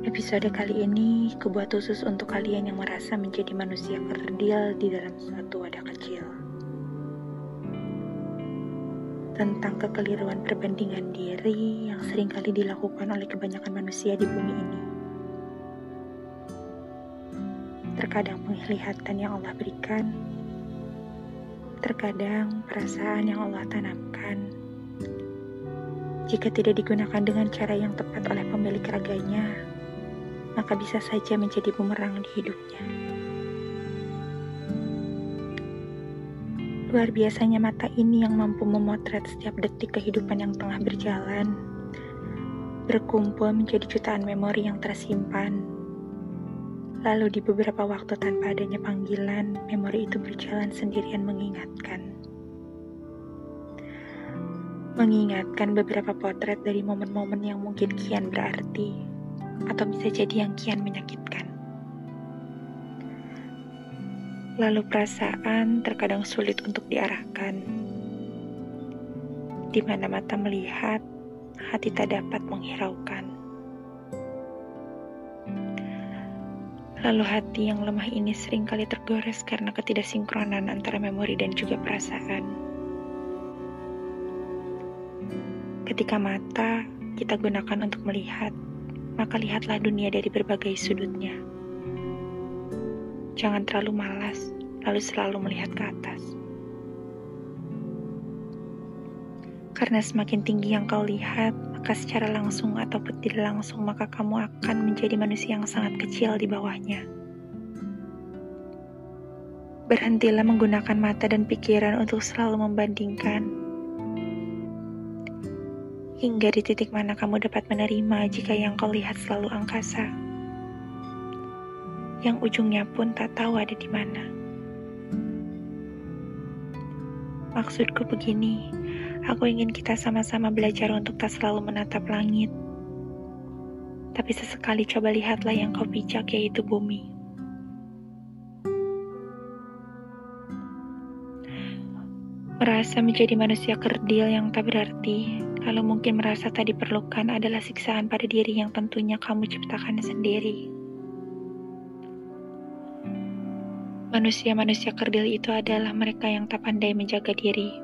Episode kali ini kubuat khusus untuk kalian yang merasa menjadi manusia kerdil di dalam suatu wadah kecil. Tentang kekeliruan perbandingan diri yang sering kali dilakukan oleh kebanyakan manusia di bumi ini. Terkadang penglihatan yang Allah berikan, terkadang perasaan yang Allah tanamkan, jika tidak digunakan dengan cara yang tepat oleh pemilik raganya, maka bisa saja menjadi bumerang di hidupnya. Luar biasanya mata ini yang mampu memotret setiap detik kehidupan yang tengah berjalan, berkumpul menjadi jutaan memori yang tersimpan. Lalu di beberapa waktu tanpa adanya panggilan, memori itu berjalan sendirian mengingatkan mengingatkan beberapa potret dari momen-momen yang mungkin kian berarti atau bisa jadi yang kian menyakitkan. Lalu perasaan terkadang sulit untuk diarahkan. Di mana mata melihat, hati tak dapat menghiraukan. Lalu hati yang lemah ini sering kali tergores karena ketidaksinkronan antara memori dan juga perasaan. Ketika mata kita gunakan untuk melihat, maka lihatlah dunia dari berbagai sudutnya. Jangan terlalu malas, lalu selalu melihat ke atas. Karena semakin tinggi yang kau lihat, maka secara langsung ataupun tidak langsung, maka kamu akan menjadi manusia yang sangat kecil di bawahnya. Berhentilah menggunakan mata dan pikiran untuk selalu membandingkan hingga di titik mana kamu dapat menerima jika yang kau lihat selalu angkasa, yang ujungnya pun tak tahu ada di mana. Maksudku begini, aku ingin kita sama-sama belajar untuk tak selalu menatap langit, tapi sesekali coba lihatlah yang kau pijak yaitu bumi. Merasa menjadi manusia kerdil yang tak berarti Lalu mungkin merasa tak diperlukan adalah siksaan pada diri yang tentunya kamu ciptakan sendiri. Manusia-manusia kerdil itu adalah mereka yang tak pandai menjaga diri.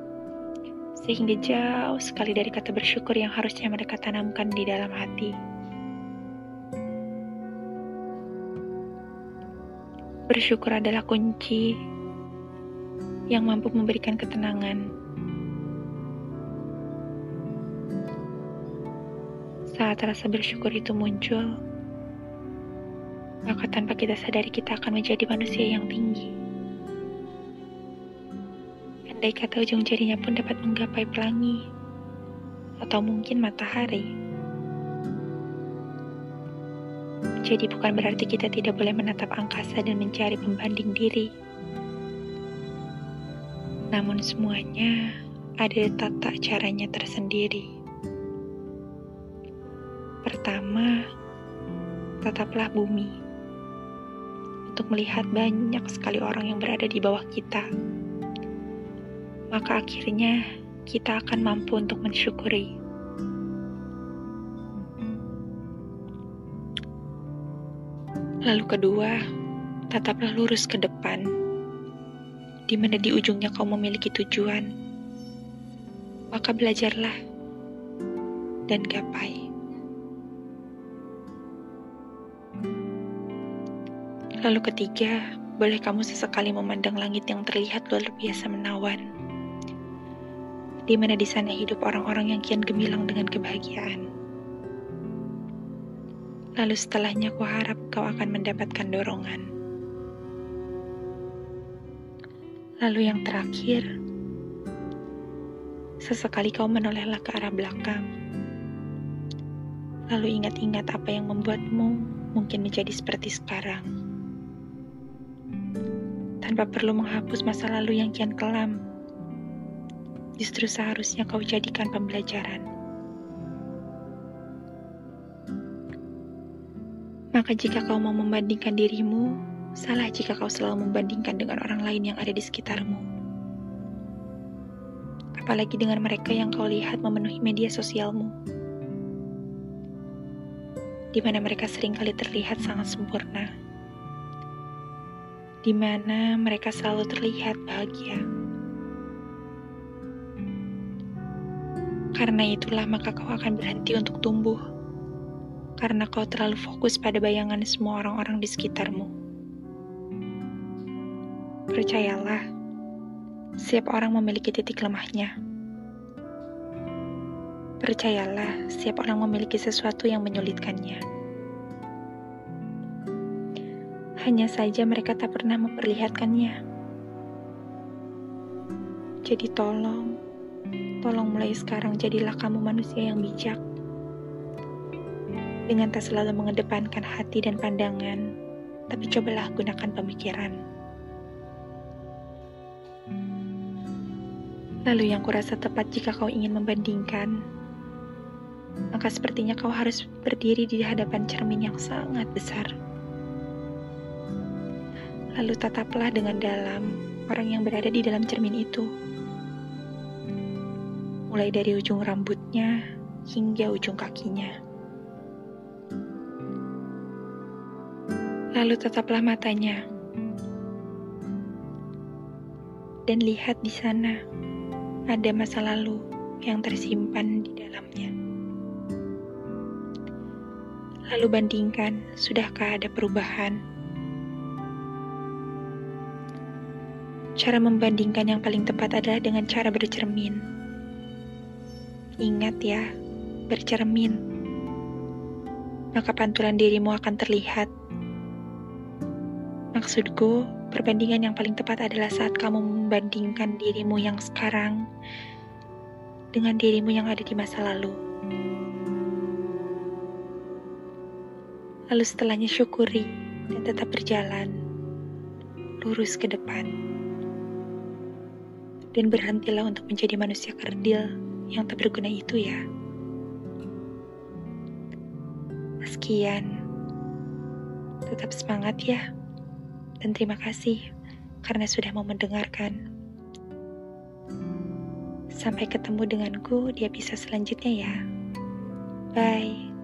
Sehingga jauh sekali dari kata bersyukur yang harusnya mereka tanamkan di dalam hati. Bersyukur adalah kunci yang mampu memberikan ketenangan Saat rasa bersyukur itu muncul, maka tanpa kita sadari kita akan menjadi manusia yang tinggi. Andai kata ujung jarinya pun dapat menggapai pelangi, atau mungkin matahari. Jadi bukan berarti kita tidak boleh menatap angkasa dan mencari pembanding diri. Namun semuanya ada tata caranya tersendiri. Pertama, tetaplah bumi untuk melihat banyak sekali orang yang berada di bawah kita. Maka akhirnya kita akan mampu untuk mensyukuri. Lalu kedua, tetaplah lurus ke depan, di mana di ujungnya kau memiliki tujuan. Maka belajarlah dan gapai. Lalu ketiga, boleh kamu sesekali memandang langit yang terlihat luar biasa menawan. Di mana di sana hidup orang-orang yang kian gemilang dengan kebahagiaan. Lalu setelahnya ku harap kau akan mendapatkan dorongan. Lalu yang terakhir, sesekali kau menolehlah ke arah belakang. Lalu ingat-ingat apa yang membuatmu mungkin menjadi seperti sekarang tanpa perlu menghapus masa lalu yang kian kelam. Justru seharusnya kau jadikan pembelajaran. Maka jika kau mau membandingkan dirimu, salah jika kau selalu membandingkan dengan orang lain yang ada di sekitarmu. Apalagi dengan mereka yang kau lihat memenuhi media sosialmu. di mana mereka sering kali terlihat sangat sempurna, di mana mereka selalu terlihat bahagia. Karena itulah maka kau akan berhenti untuk tumbuh, karena kau terlalu fokus pada bayangan semua orang-orang di sekitarmu. Percayalah, setiap orang memiliki titik lemahnya. Percayalah, setiap orang memiliki sesuatu yang menyulitkannya. Hanya saja mereka tak pernah memperlihatkannya. Jadi tolong, tolong mulai sekarang jadilah kamu manusia yang bijak. Dengan tak selalu mengedepankan hati dan pandangan, tapi cobalah gunakan pemikiran. Lalu yang kurasa tepat jika kau ingin membandingkan, maka sepertinya kau harus berdiri di hadapan cermin yang sangat besar. Lalu tataplah dengan dalam orang yang berada di dalam cermin itu. Mulai dari ujung rambutnya hingga ujung kakinya. Lalu tataplah matanya. Dan lihat di sana ada masa lalu yang tersimpan di dalamnya. Lalu bandingkan, sudahkah ada perubahan? Cara membandingkan yang paling tepat adalah dengan cara bercermin. Ingat ya, bercermin. Maka pantulan dirimu akan terlihat. Maksudku, perbandingan yang paling tepat adalah saat kamu membandingkan dirimu yang sekarang dengan dirimu yang ada di masa lalu. Lalu setelahnya syukuri dan tetap berjalan lurus ke depan. Dan berhentilah untuk menjadi manusia kerdil yang tak berguna itu ya. Sekian. Tetap semangat ya. Dan terima kasih karena sudah mau mendengarkan. Sampai ketemu denganku di episode selanjutnya ya. Bye.